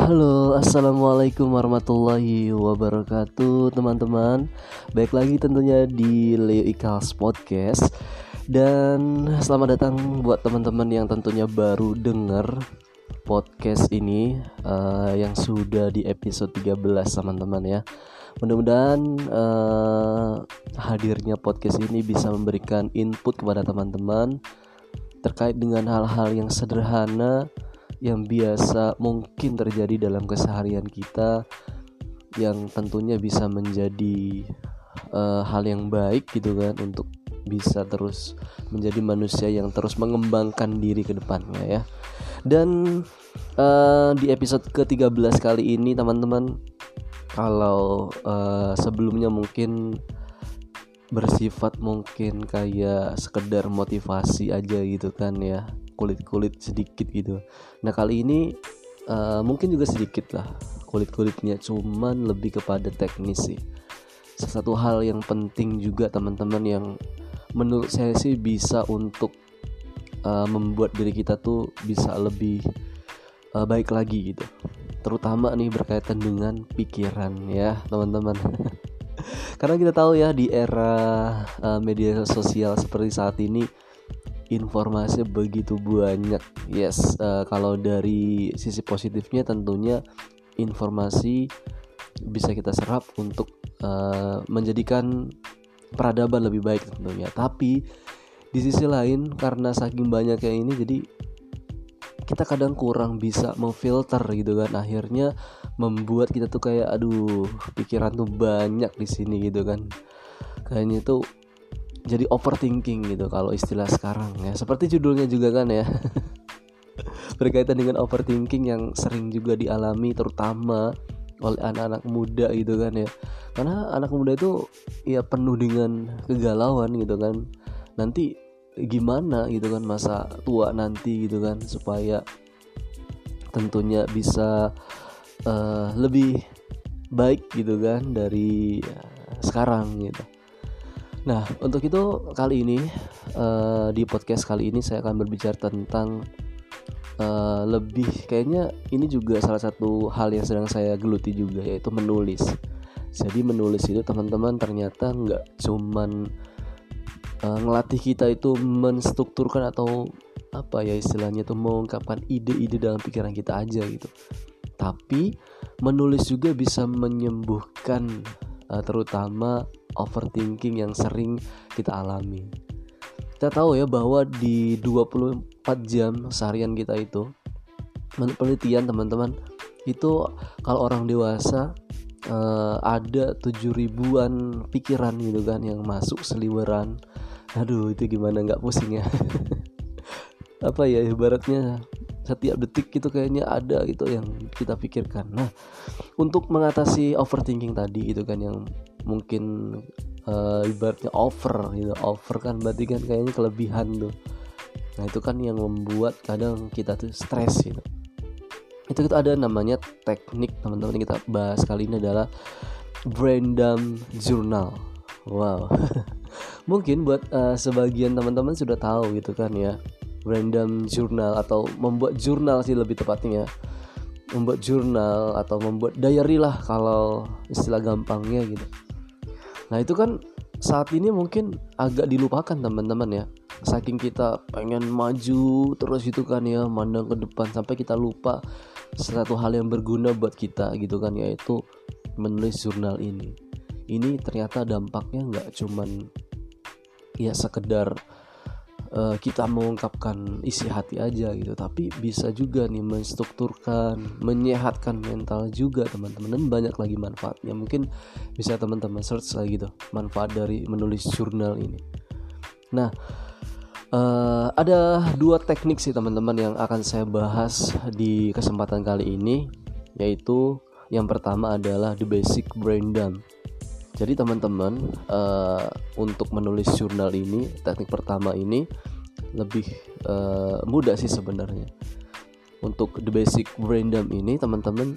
Halo, assalamualaikum warahmatullahi wabarakatuh, teman-teman. Baik lagi tentunya di Leo Ikals Podcast. Dan selamat datang buat teman-teman yang tentunya baru denger podcast ini uh, yang sudah di episode 13 teman-teman ya. Mudah-mudahan uh, hadirnya podcast ini bisa memberikan input kepada teman-teman terkait dengan hal-hal yang sederhana yang biasa mungkin terjadi dalam keseharian kita yang tentunya bisa menjadi uh, hal yang baik gitu kan untuk bisa terus menjadi manusia yang terus mengembangkan diri ke depannya ya. Dan uh, di episode ke-13 kali ini teman-teman kalau uh, sebelumnya mungkin bersifat mungkin kayak sekedar motivasi aja gitu kan ya kulit-kulit sedikit gitu. Nah kali ini uh, mungkin juga sedikit lah kulit-kulitnya, cuman lebih kepada teknis sih. Satu hal yang penting juga teman-teman yang menurut saya sih bisa untuk uh, membuat diri kita tuh bisa lebih uh, baik lagi gitu. Terutama nih berkaitan dengan pikiran ya teman-teman. Karena kita tahu ya di era uh, media sosial seperti saat ini informasi begitu banyak. Yes, uh, kalau dari sisi positifnya tentunya informasi bisa kita serap untuk uh, menjadikan peradaban lebih baik tentunya. Tapi di sisi lain karena saking banyaknya ini jadi kita kadang kurang bisa memfilter gitu kan akhirnya membuat kita tuh kayak aduh pikiran tuh banyak di sini gitu kan kayaknya tuh jadi overthinking gitu kalau istilah sekarang ya. Seperti judulnya juga kan ya. Berkaitan dengan overthinking yang sering juga dialami terutama oleh anak-anak muda gitu kan ya. Karena anak muda itu ya penuh dengan kegalauan gitu kan. Nanti gimana gitu kan masa tua nanti gitu kan supaya tentunya bisa uh, lebih baik gitu kan dari uh, sekarang gitu Nah, untuk itu kali ini uh, di podcast kali ini saya akan berbicara tentang uh, lebih kayaknya ini juga salah satu hal yang sedang saya geluti juga yaitu menulis. Jadi menulis itu teman-teman ternyata nggak cuman uh, ngelatih kita itu menstrukturkan atau apa ya istilahnya itu mengungkapkan ide-ide dalam pikiran kita aja gitu. Tapi menulis juga bisa menyembuhkan uh, terutama overthinking yang sering kita alami. Kita tahu ya bahwa di 24 jam seharian kita itu menurut penelitian teman-teman itu kalau orang dewasa uh, ada tujuh ribuan pikiran gitu kan yang masuk seliweran. Aduh itu gimana? Nggak pusing ya. Apa ya ibaratnya setiap detik itu kayaknya ada gitu yang kita pikirkan. Nah untuk mengatasi overthinking tadi itu kan yang mungkin uh, ibaratnya over gitu. Over kan berarti kan kayaknya kelebihan tuh. Nah itu kan yang membuat kadang kita tuh stres gitu. Itu itu ada namanya teknik teman-teman kita bahas kali ini adalah brain dump journal. Wow. Mungkin buat uh, sebagian teman-teman sudah tahu gitu kan ya random journal atau membuat jurnal sih lebih tepatnya. Membuat jurnal atau membuat diary lah kalau istilah gampangnya gitu Nah itu kan saat ini mungkin agak dilupakan teman-teman ya. Saking kita pengen maju terus gitu kan ya Mandang ke depan sampai kita lupa Satu hal yang berguna buat kita gitu kan Yaitu menulis jurnal ini. Ini ternyata dampaknya nggak cuman Ya sekedar uh, kita mengungkapkan isi hati aja gitu. Tapi bisa juga nih menstrukturkan menyehatkan mental juga teman-teman. Dan banyak lagi manfaatnya. Mungkin bisa teman-teman search lagi tuh manfaat dari menulis jurnal ini. Nah uh, ada dua teknik sih teman-teman yang akan saya bahas di kesempatan kali ini yaitu yang pertama adalah the basic brain dump jadi teman-teman uh, untuk menulis jurnal ini teknik pertama ini lebih uh, mudah sih sebenarnya. Untuk the basic brain dump ini teman-teman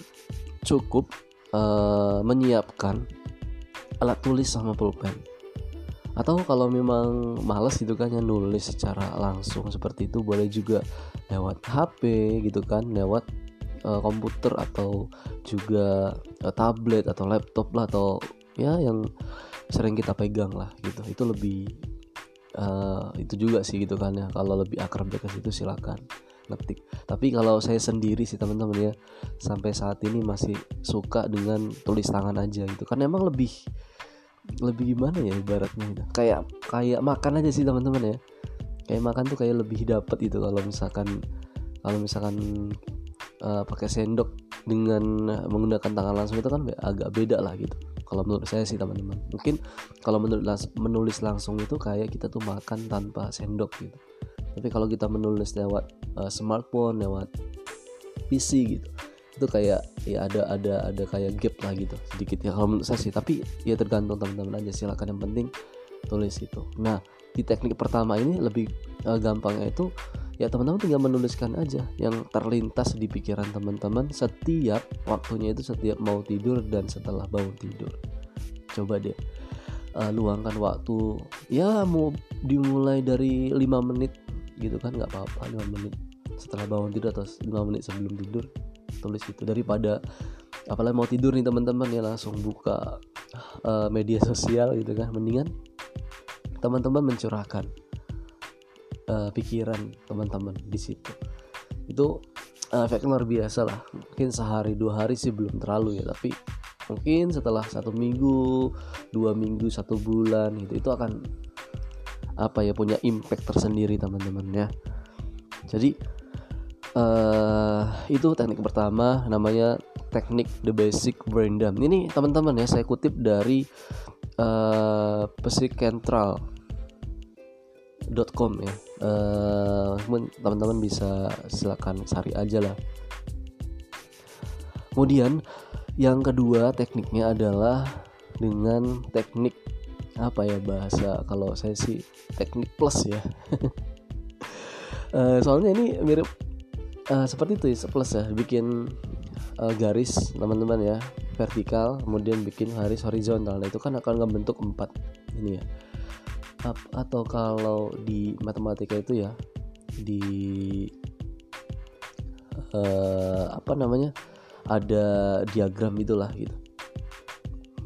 cukup uh, menyiapkan alat tulis sama pulpen. Atau kalau memang males gitu kan yang nulis secara langsung seperti itu boleh juga lewat HP gitu kan, lewat uh, komputer atau juga uh, tablet atau laptop lah atau ya yang sering kita pegang lah gitu. Itu lebih uh, itu juga sih gitu kan ya. Kalau lebih akrab ke situ silakan ngetik. Tapi kalau saya sendiri sih teman-teman ya sampai saat ini masih suka dengan tulis tangan aja gitu. Kan emang lebih lebih gimana ya ibaratnya gitu. kayak kayak makan aja sih teman-teman ya. Kayak makan tuh kayak lebih dapat itu kalau misalkan kalau misalkan uh, pakai sendok dengan menggunakan tangan langsung itu kan agak beda lah gitu kalau menurut saya sih teman-teman. Mungkin kalau menulis menulis langsung itu kayak kita tuh makan tanpa sendok gitu. Tapi kalau kita menulis lewat uh, smartphone lewat PC gitu itu kayak ya ada ada ada kayak gap lah gitu sedikit ya kalau menurut saya sih. Tapi ya tergantung teman-teman aja silakan yang penting tulis itu nah di teknik pertama ini lebih uh, gampangnya itu ya teman-teman tinggal menuliskan aja yang terlintas di pikiran teman-teman setiap waktunya itu setiap mau tidur dan setelah bangun tidur. Coba deh uh, luangkan waktu. Ya mau dimulai dari 5 menit gitu kan nggak apa-apa 5 menit. Setelah bangun tidur atau 5 menit sebelum tidur tulis itu. Daripada apalagi mau tidur nih teman-teman ya langsung buka uh, media sosial gitu kan. Mendingan teman-teman mencurahkan uh, pikiran teman-teman di situ. Itu uh, efeknya luar biasa lah. Mungkin sehari dua hari sih belum terlalu ya tapi mungkin setelah satu minggu dua minggu satu bulan gitu itu akan apa ya punya impact tersendiri teman-teman ya. Jadi uh, itu teknik pertama namanya teknik the basic brain dump. Ini teman-teman ya saya kutip dari uh, psikentral com uh, teman-teman bisa silakan cari aja lah. Kemudian yang kedua tekniknya adalah dengan teknik apa ya bahasa kalau saya sih teknik plus ya. Uh, soalnya ini mirip uh, seperti itu ya plus ya bikin uh, garis teman-teman ya vertikal kemudian bikin garis horizontal. Nah itu kan akan membentuk empat ini ya atau kalau di matematika itu ya di uh, apa namanya ada diagram itulah gitu.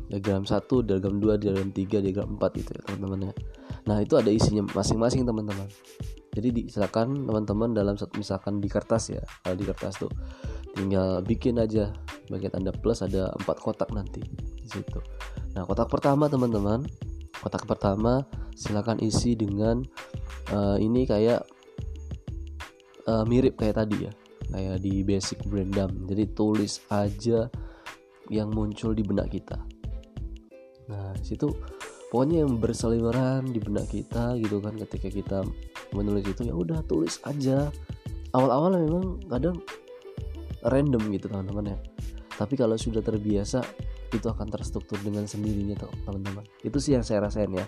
Diagram satu diagram dua diagram tiga diagram empat itu ya teman-teman ya. Nah itu ada isinya masing-masing teman-teman. Jadi silakan teman-teman dalam misalkan di kertas ya kalau di kertas tuh tinggal bikin aja. Bagian tanda plus ada empat kotak nanti di situ. Nah kotak pertama teman-teman kotak pertama silakan isi dengan uh, ini kayak uh, mirip kayak tadi ya kayak di basic brain dump. Jadi tulis aja yang muncul di benak kita. Nah situ pokoknya yang berseliweran di benak kita gitu kan ketika kita menulis itu ya udah tulis aja. Awal-awal memang kadang random gitu teman-teman ya. Tapi kalau sudah terbiasa itu akan terstruktur dengan sendirinya teman-teman itu sih yang saya rasain ya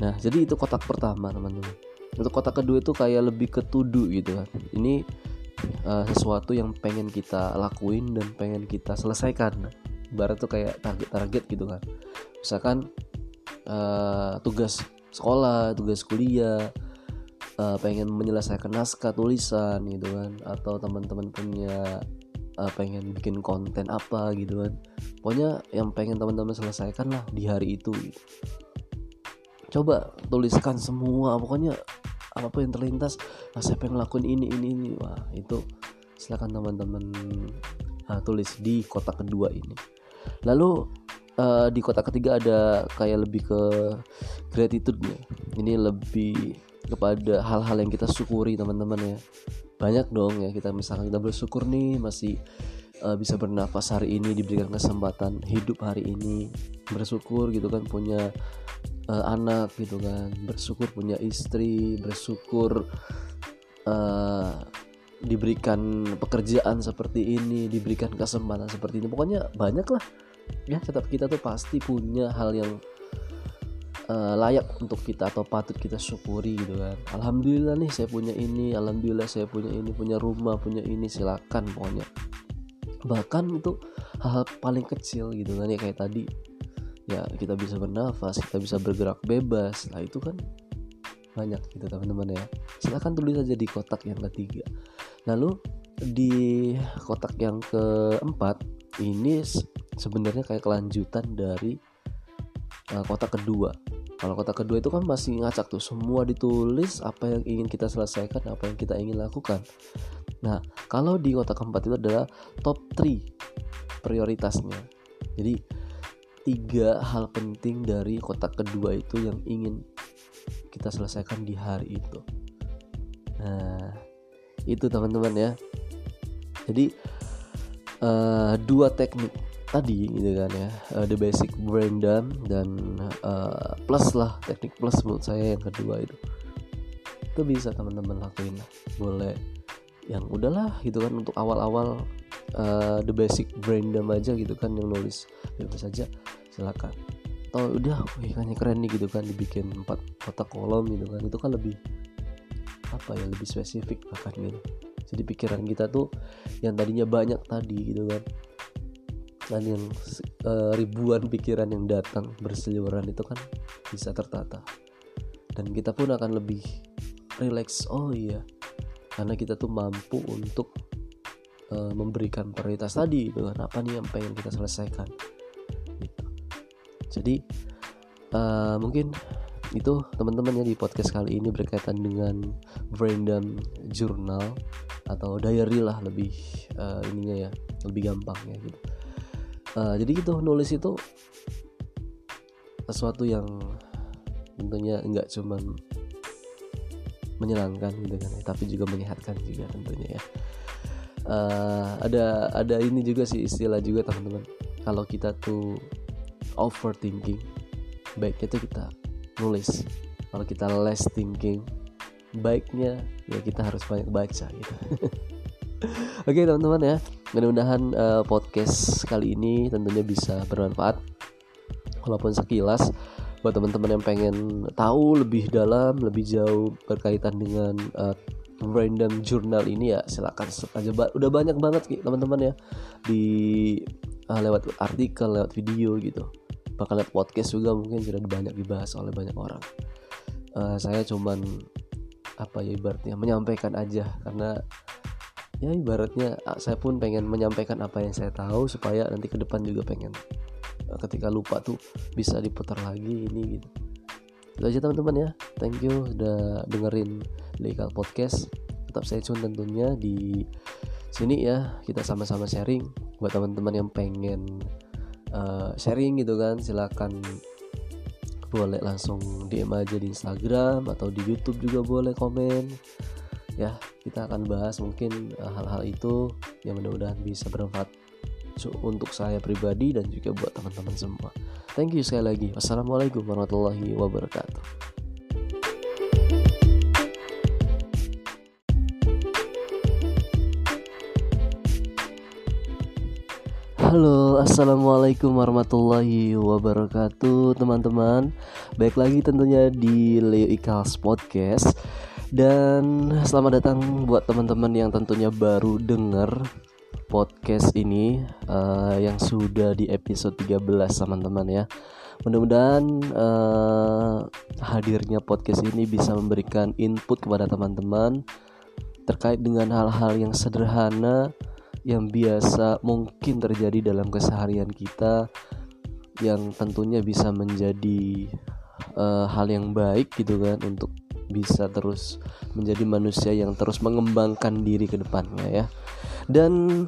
Nah, jadi itu kotak pertama, teman-teman. Untuk kotak kedua itu kayak lebih ke tudu gitu kan. Ini uh, sesuatu yang pengen kita lakuin dan pengen kita selesaikan. Barat tuh kayak target-target gitu kan. Misalkan uh, tugas sekolah, tugas kuliah, uh, pengen menyelesaikan naskah tulisan gitu kan atau teman-teman punya uh, pengen bikin konten apa gitu kan. Pokoknya yang pengen teman-teman selesaikan lah di hari itu gitu. Coba tuliskan semua pokoknya apa pun yang terlintas. Nah, saya pengen ngelakuin ini ini ini? Wah itu silakan teman-teman uh, tulis di kotak kedua ini. Lalu uh, di kotak ketiga ada kayak lebih ke gratitude nih ini lebih kepada hal-hal yang kita syukuri teman-teman ya banyak dong ya kita misalkan kita bersyukur nih masih uh, bisa bernafas hari ini diberikan kesempatan hidup hari ini bersyukur gitu kan punya uh, anak gitu kan bersyukur punya istri bersyukur uh, diberikan pekerjaan seperti ini diberikan kesempatan seperti ini. Pokoknya banyak lah ya tetap kita tuh pasti punya hal yang uh, layak untuk kita atau patut kita syukuri gitu kan. Alhamdulillah nih saya punya ini alhamdulillah saya punya ini punya rumah punya ini silakan pokoknya. Bahkan itu hal, -hal paling kecil gitu kan ya kayak tadi. Ya kita bisa bernafas kita bisa bergerak bebas. Nah itu kan banyak gitu teman-teman ya. Silahkan tulis aja di kotak yang ketiga. Lalu di kotak yang keempat ini sebenarnya kayak kelanjutan dari uh, kotak kedua kalau kotak kedua itu kan masih ngacak tuh. Semua ditulis apa yang ingin kita selesaikan apa yang kita ingin lakukan. Nah kalau di kotak keempat itu adalah top 3 prioritasnya. Jadi tiga hal penting dari kotak kedua itu yang ingin kita selesaikan di hari itu. Nah itu teman-teman ya. Jadi uh, dua teknik tadi gitu kan ya. Uh, the basic brain dump dan uh, plus lah teknik plus menurut saya yang kedua itu. Itu bisa teman-teman lakuin boleh. Yang udahlah gitu kan untuk awal-awal uh, the basic brain dump aja gitu kan yang nulis. Bebas saja silakan. Atau udah wih kan keren nih gitu kan dibikin empat kotak kolom gitu kan. Itu kan lebih apa ya lebih spesifik bahkan gitu. Jadi pikiran kita tuh yang tadinya banyak tadi gitu kan dan yang uh, ribuan pikiran yang datang berseliweran itu kan bisa tertata. Dan kita pun akan lebih relax. Oh iya karena kita tuh mampu untuk uh, memberikan prioritas tadi dengan apa nih yang pengen kita selesaikan. Gitu. jadi uh, mungkin itu teman-teman ya di podcast kali ini berkaitan dengan random journal atau diary lah lebih uh, ininya ya lebih gampang ya gitu uh, jadi gitu nulis itu sesuatu yang tentunya enggak cuman menyenangkan gitu kan ya, tapi juga menyehatkan juga tentunya ya. Uh, ada ada ini juga sih istilah juga teman-teman. Kalau kita tuh overthinking baiknya tuh kita nulis. Kalau kita less thinking baiknya ya kita harus banyak baca gitu. Oke teman-teman ya mudah-mudahan uh, podcast kali ini tentunya bisa bermanfaat. Walaupun sekilas buat teman-teman yang pengen tahu lebih dalam lebih jauh berkaitan dengan uh, random journal ini ya silakan aja. Udah banyak banget teman-teman ya. Di uh, lewat artikel lewat video gitu. Bahkan lewat podcast juga mungkin sudah banyak dibahas oleh banyak orang. Uh, saya cuman apa ya ibaratnya menyampaikan aja. Karena ya ibaratnya ah, saya pun pengen menyampaikan apa yang saya tahu supaya nanti ke depan juga pengen eh, ketika lupa tuh bisa diputar lagi ini gitu. Itu aja teman-teman ya. Thank you udah dengerin legal podcast. Tetap saya tune tentunya di sini ya. Kita sama-sama sharing. Buat teman-teman yang pengen uh, sharing gitu kan silakan boleh langsung DM aja di Instagram atau di YouTube juga boleh komen ya kita akan bahas mungkin eh, hal-hal itu yang mudah-mudahan bisa bermanfaat untuk saya pribadi dan juga buat teman-teman semua. Thank you sekali lagi. Wassalamualaikum warahmatullahi wabarakatuh. Halo, assalamualaikum warahmatullahi wabarakatuh, teman-teman. Baik lagi tentunya di Leo Ikals Podcast. Dan selamat datang buat teman-teman yang tentunya baru denger podcast ini uh, yang sudah di episode 13 teman-teman ya. Mudah-mudahan uh, hadirnya podcast ini bisa memberikan input kepada teman-teman terkait dengan hal-hal yang sederhana yang biasa mungkin terjadi dalam keseharian kita yang tentunya bisa menjadi uh, hal yang baik gitu kan untuk bisa terus menjadi manusia yang terus mengembangkan diri ke depannya ya. Dan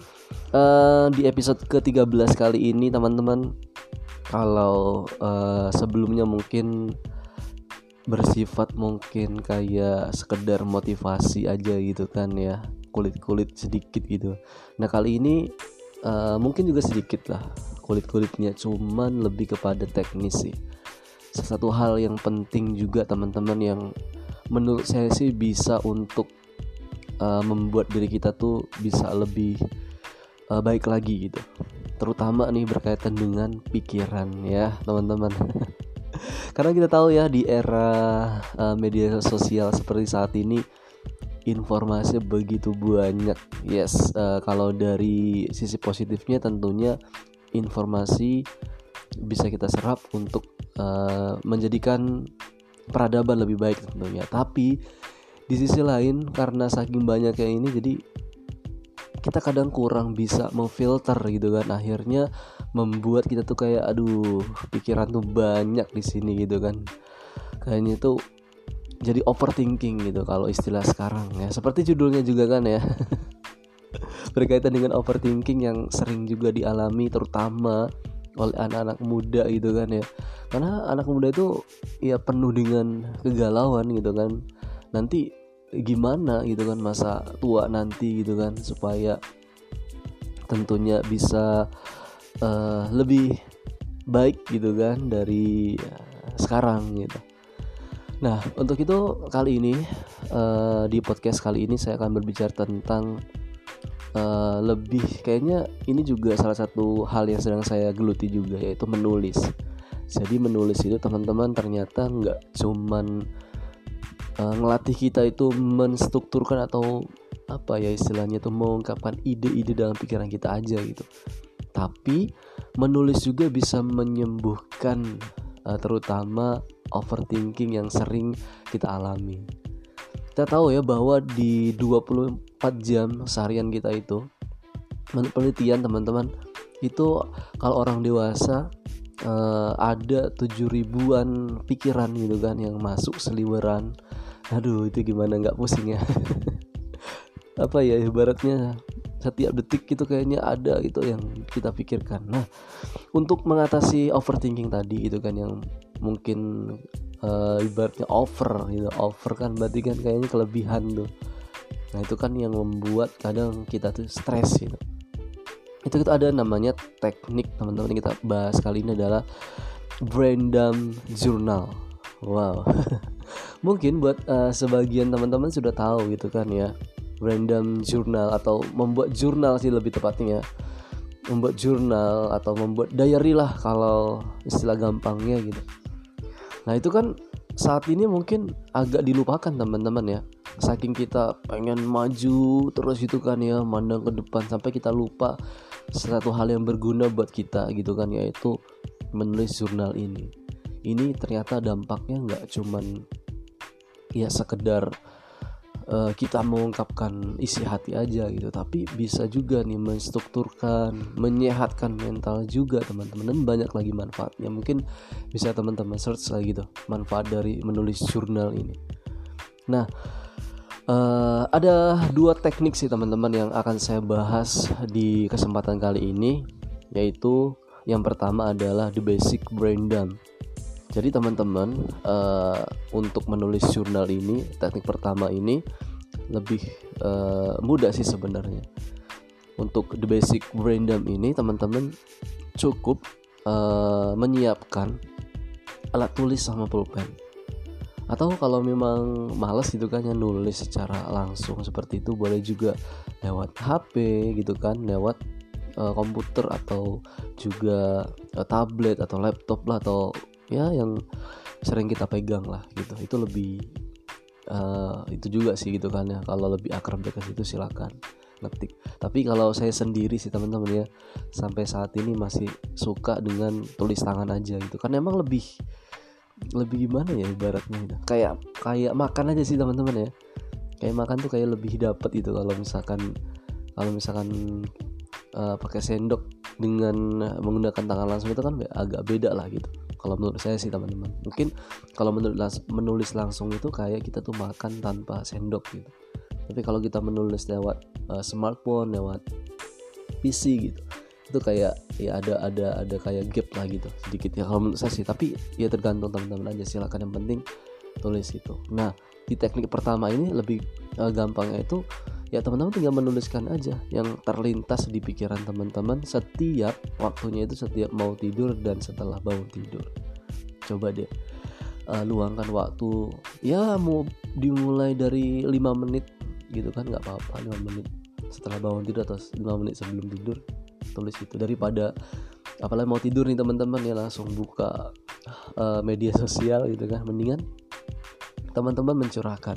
uh, di episode ke-13 kali ini teman-teman kalau uh, sebelumnya mungkin bersifat mungkin kayak sekedar motivasi aja gitu kan ya kulit-kulit sedikit gitu. Nah kali ini uh, mungkin juga sedikit lah kulit-kulitnya cuman lebih kepada teknis sih. Satu hal yang penting juga teman-teman yang menurut saya sih bisa untuk uh, membuat diri kita tuh bisa lebih uh, baik lagi gitu. Terutama nih berkaitan dengan pikiran ya teman-teman. Karena kita tahu ya di era uh, media sosial seperti saat ini informasi begitu banyak. Yes uh, kalau dari sisi positifnya tentunya informasi bisa kita serap untuk uh, menjadikan peradaban lebih baik tentunya. Tapi di sisi lain karena saking banyaknya ini jadi kita kadang kurang bisa memfilter gitu kan. Akhirnya membuat kita tuh kayak aduh pikiran tuh banyak di sini gitu kan. Kayaknya tuh jadi overthinking gitu kalau istilah sekarang ya. Seperti judulnya juga kan ya. Berkaitan dengan overthinking yang sering juga dialami terutama oleh anak-anak muda gitu kan ya karena anak muda itu ya penuh dengan kegalauan gitu kan nanti gimana gitu kan masa tua nanti gitu kan supaya tentunya bisa uh, lebih baik gitu kan dari uh, sekarang gitu. Nah untuk itu kali ini uh, di podcast kali ini saya akan berbicara tentang uh, lebih kayaknya ini juga salah satu hal yang sedang saya geluti juga yaitu menulis. Jadi menulis itu teman-teman ternyata nggak cuman uh, ngelatih kita itu menstrukturkan atau apa ya istilahnya itu mengungkapkan ide-ide dalam pikiran kita aja gitu tapi menulis juga bisa menyembuhkan uh, terutama overthinking yang sering kita alami kita tahu ya bahwa di 24 jam seharian kita itu menurut penelitian teman-teman itu kalau orang dewasa uh, ada tujuh ribuan pikiran gitu kan yang masuk seliweran. Aduh itu gimana? Nggak pusing ya. Apa ya ibaratnya setiap detik itu kayaknya ada gitu yang kita pikirkan. Nah untuk mengatasi overthinking tadi itu kan yang mungkin uh, ibaratnya over gitu over kan berarti kan kayaknya kelebihan tuh nah itu kan yang membuat kadang kita tuh stres gitu. Itu kita ada namanya teknik teman-teman kita bahas kali ini adalah brain dump journal. Wow. Mungkin buat uh, sebagian teman-teman sudah tahu gitu kan ya random journal atau membuat jurnal sih lebih tepatnya. Membuat jurnal atau membuat diary lah kalau istilah gampangnya gitu. Nah itu kan saat ini mungkin agak dilupakan teman-teman ya. Saking kita pengen maju terus itu kan ya mandang ke depan sampai kita lupa satu hal yang berguna buat kita gitu kan yaitu menulis jurnal ini. Ini ternyata dampaknya nggak cuman ya sekedar uh, kita mengungkapkan isi hati aja gitu. Tapi bisa juga nih menstrukturkan menyehatkan mental juga teman-teman. Dan banyak lagi manfaatnya. Mungkin bisa teman-teman search lagi tuh manfaat dari menulis jurnal ini. Nah uh, ada dua teknik sih teman-teman yang akan saya bahas di kesempatan kali ini yaitu yang pertama adalah the basic brain dump jadi teman-teman uh, untuk menulis jurnal ini teknik pertama ini lebih uh, mudah sih sebenarnya. Untuk the basic brain ini teman-teman cukup uh, menyiapkan alat tulis sama pulpen. Atau kalau memang males gitu kan ya nulis secara langsung seperti itu boleh juga lewat HP gitu kan, lewat uh, komputer atau juga uh, tablet atau laptop lah atau ya yang sering kita pegang lah gitu. Itu lebih uh, itu juga sih gitu kan ya. Kalau lebih akrab ke situ silakan ngetik. Tapi kalau saya sendiri sih teman-teman ya sampai saat ini masih suka dengan tulis tangan aja gitu. Kan emang lebih lebih gimana ya ibaratnya gitu. kayak kayak makan aja sih teman-teman ya. Kayak makan tuh kayak lebih dapat gitu kalau misalkan kalau misalkan uh, pakai sendok dengan menggunakan tangan langsung itu kan agak beda lah gitu kalau menurut saya sih teman-teman. Mungkin kalau menurut menulis langsung itu kayak kita tuh makan tanpa sendok gitu. Tapi kalau kita menulis lewat uh, smartphone lewat PC gitu itu kayak ya ada ada ada kayak gap lah gitu sedikit ya. Kalau menurut saya sih tapi ya tergantung teman-teman aja silakan yang penting tulis itu nah di teknik pertama ini lebih uh, gampangnya itu ya teman-teman tinggal menuliskan aja yang terlintas di pikiran teman-teman setiap waktunya itu setiap mau tidur dan setelah bangun tidur. Coba deh uh, luangkan waktu. Ya mau dimulai dari 5 menit gitu kan nggak apa-apa 5 menit setelah bangun tidur atau 5 menit sebelum tidur tulis itu daripada apalagi mau tidur nih teman-teman ya langsung buka uh, media sosial gitu kan mendingan teman-teman mencurahkan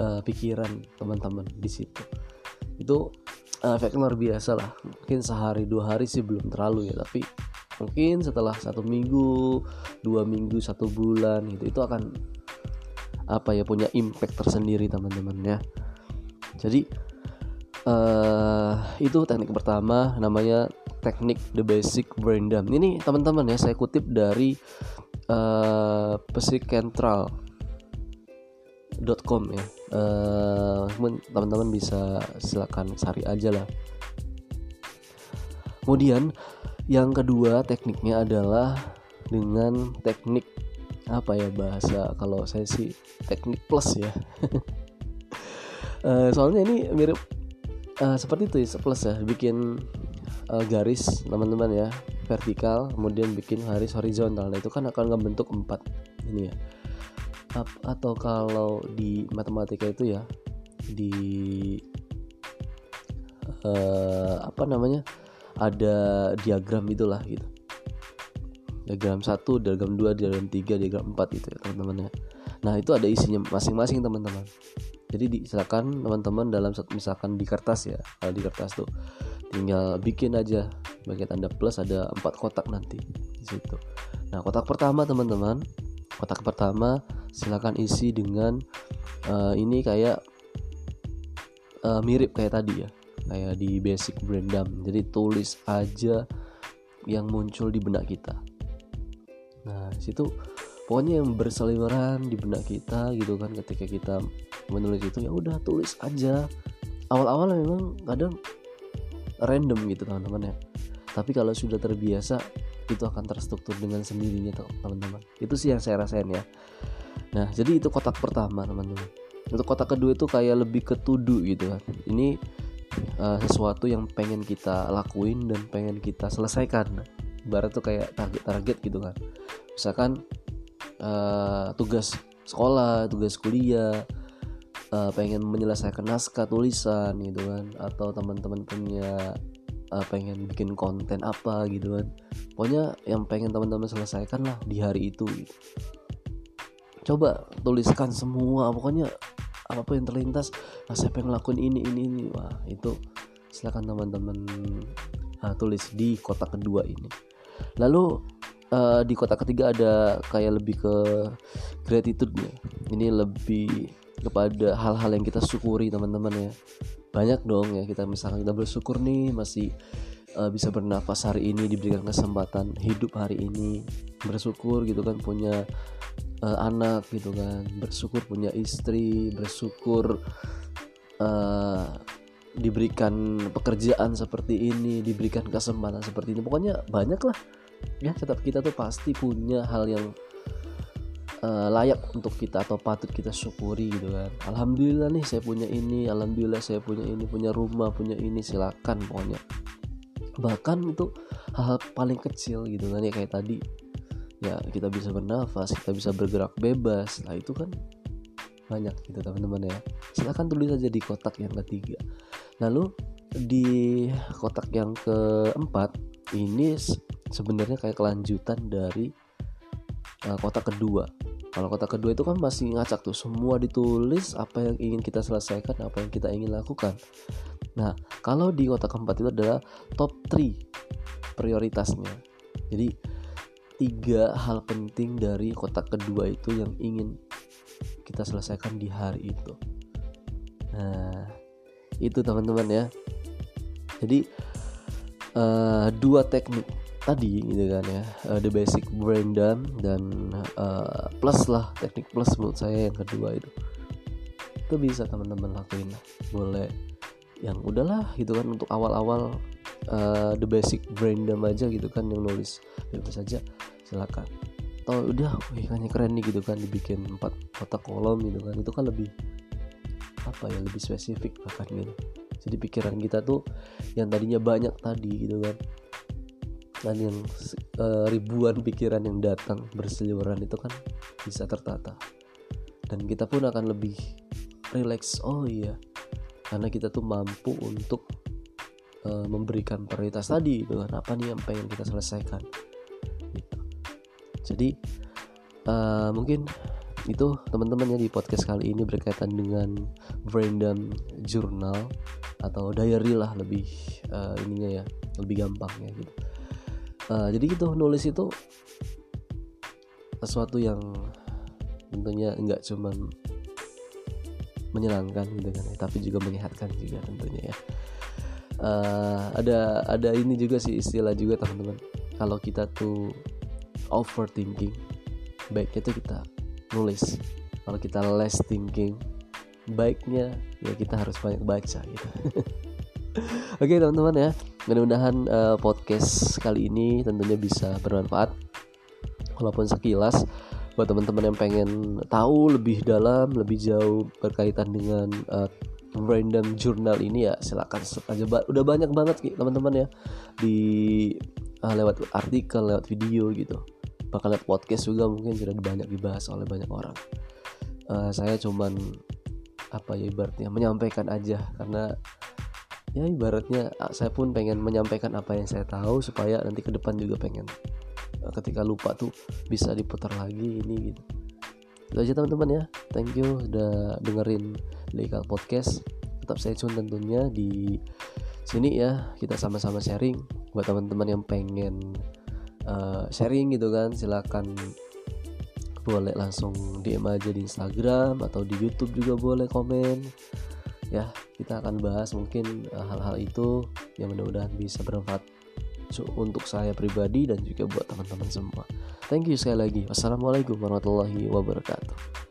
uh, pikiran teman-teman di situ. Itu uh, efeknya luar biasa lah. Mungkin sehari dua hari sih belum terlalu ya tapi mungkin setelah satu minggu dua minggu satu bulan gitu itu akan apa ya punya impact tersendiri teman-teman ya. Jadi uh, itu teknik pertama namanya teknik the basic brain dump. Ini teman-teman ya saya kutip dari uh, psychentral.com ya uh, teman-teman bisa silakan cari aja lah. Kemudian yang kedua tekniknya adalah dengan teknik apa ya bahasa? Kalau saya sih teknik plus ya. Uh, soalnya ini mirip uh, seperti itu ya plus ya bikin uh, garis teman-teman ya vertikal kemudian bikin garis horizontal. Nah itu kan akan membentuk empat ini ya atau kalau di matematika itu ya di uh, apa namanya ada diagram itulah gitu diagram 1, diagram 2, diagram 3, diagram 4 gitu ya teman-teman ya. Nah, itu ada isinya masing-masing teman-teman. Jadi silakan teman-teman dalam misalkan di kertas ya. Kalau di kertas tuh tinggal bikin aja bagian tanda plus ada empat kotak nanti di situ. Nah, kotak pertama teman-teman, kotak pertama silakan isi dengan uh, ini kayak uh, mirip kayak tadi ya. Kayak di basic brain dump. Jadi tulis aja yang muncul di benak kita nah situ pokoknya yang berseliweran di benak kita gitu kan ketika kita menulis itu ya udah tulis aja awal-awal memang kadang random gitu teman-teman ya tapi kalau sudah terbiasa itu akan terstruktur dengan sendirinya teman-teman. Itu sih yang saya rasain ya. Nah jadi itu kotak pertama teman-teman. Untuk kotak kedua itu kayak lebih ketudu gitu kan. Ini uh, sesuatu yang pengen kita lakuin dan pengen kita selesaikan. Barat tuh kayak target-target gitu kan. Misalkan uh, tugas sekolah tugas kuliah uh, pengen menyelesaikan naskah tulisan gitu kan. Atau teman-teman punya uh, pengen bikin konten apa gitu kan. Pokoknya yang pengen teman-teman selesaikan lah di hari itu. Gitu. coba tuliskan semua pokoknya apa pun yang terlintas nah, saya pengen lakuin ini ini ini. Wah itu silakan teman-teman uh, tulis di kotak kedua ini. Lalu uh, di kota ketiga ada kayak lebih ke gratitude nya ini lebih kepada hal-hal yang kita syukuri teman-teman ya banyak dong ya kita misalkan kita bersyukur nih masih uh, bisa bernafas hari ini diberikan kesempatan hidup hari ini. Bersyukur gitu kan punya uh, anak gitu kan. Bersyukur punya istri bersyukur uh, diberikan pekerjaan seperti ini diberikan kesempatan seperti ini. Pokoknya banyak lah ya tetap kita tuh pasti punya hal yang uh, layak untuk kita atau patut kita syukuri gitu kan. Alhamdulillah nih saya punya ini alhamdulillah saya punya ini punya rumah punya ini silakan pokoknya. Bahkan itu hal-hal paling kecil gitu kan ya kayak tadi. Ya kita bisa bernafas kita bisa bergerak bebas. Nah itu kan banyak gitu teman-teman ya. Silahkan tulis aja di kotak yang ketiga. Lalu di kotak yang keempat ini sebenarnya kayak kelanjutan dari uh, kotak kedua kalau kotak kedua itu kan masih ngacak tuh. Semua ditulis apa yang ingin kita selesaikan apa yang kita ingin lakukan. Nah kalau di kotak keempat itu adalah top 3 prioritasnya. Jadi tiga hal penting dari kotak kedua itu yang ingin kita selesaikan di hari itu. Nah itu teman-teman ya. Jadi uh, dua teknik tadi gitu kan ya. Uh, the basic brain dump dan uh, plus lah teknik plus menurut saya yang kedua itu. Itu bisa teman-teman lakuin. Boleh yang udahlah gitu kan untuk awal-awal uh, the basic brain dump aja gitu kan yang nulis. Bebas saja silakan. Atau udah wih kayaknya keren nih gitu kan dibikin empat kotak kolom gitu kan. Itu kan lebih apa ya lebih spesifik bahkan gitu. Jadi pikiran kita tuh yang tadinya banyak tadi gitu kan dan yang uh, ribuan pikiran yang datang berseliweran itu kan bisa tertata. Dan kita pun akan lebih relax. Oh iya karena kita tuh mampu untuk uh, memberikan prioritas tadi gitu kan. Apa nih yang pengen kita selesaikan? Gitu. jadi uh, mungkin itu teman-teman ya di podcast kali ini berkaitan dengan random journal atau diary lah lebih uh, ininya ya lebih gampang ya gitu uh, jadi gitu nulis itu sesuatu yang tentunya nggak cuman menyenangkan gitu kan ya, tapi juga menyehatkan juga tentunya ya. Uh, ada ada ini juga sih istilah juga teman-teman. Kalau kita tuh overthinking baiknya tuh kita nulis. Kalau kita less thinking baiknya ya kita harus banyak baca gitu. Oke teman-teman ya mudah-mudahan uh, podcast kali ini tentunya bisa bermanfaat walaupun sekilas. Buat teman-teman yang pengen tahu lebih dalam lebih jauh berkaitan dengan uh, random journal ini ya silakan aja. Udah banyak banget teman-teman ya di uh, lewat artikel lewat video gitu. Bahkan lewat podcast juga mungkin sudah banyak dibahas oleh banyak orang. Uh, saya cuman apa ya ibaratnya menyampaikan aja. Karena ya ibaratnya saya pun pengen menyampaikan apa yang saya tahu supaya nanti ke depan juga pengen ketika lupa tuh bisa diputar lagi ini gitu. Itu aja teman-teman ya. Thank you udah dengerin legal podcast. Tetap saya tune tentunya di sini ya. Kita sama-sama sharing. Buat teman-teman yang pengen uh, sharing gitu kan silakan boleh langsung DM aja di Instagram atau di YouTube juga boleh komen ya kita akan bahas mungkin eh, hal-hal itu yang mudah-mudahan bisa bermanfaat untuk saya pribadi dan juga buat teman-teman semua. Thank you sekali lagi. Wassalamualaikum warahmatullahi wabarakatuh.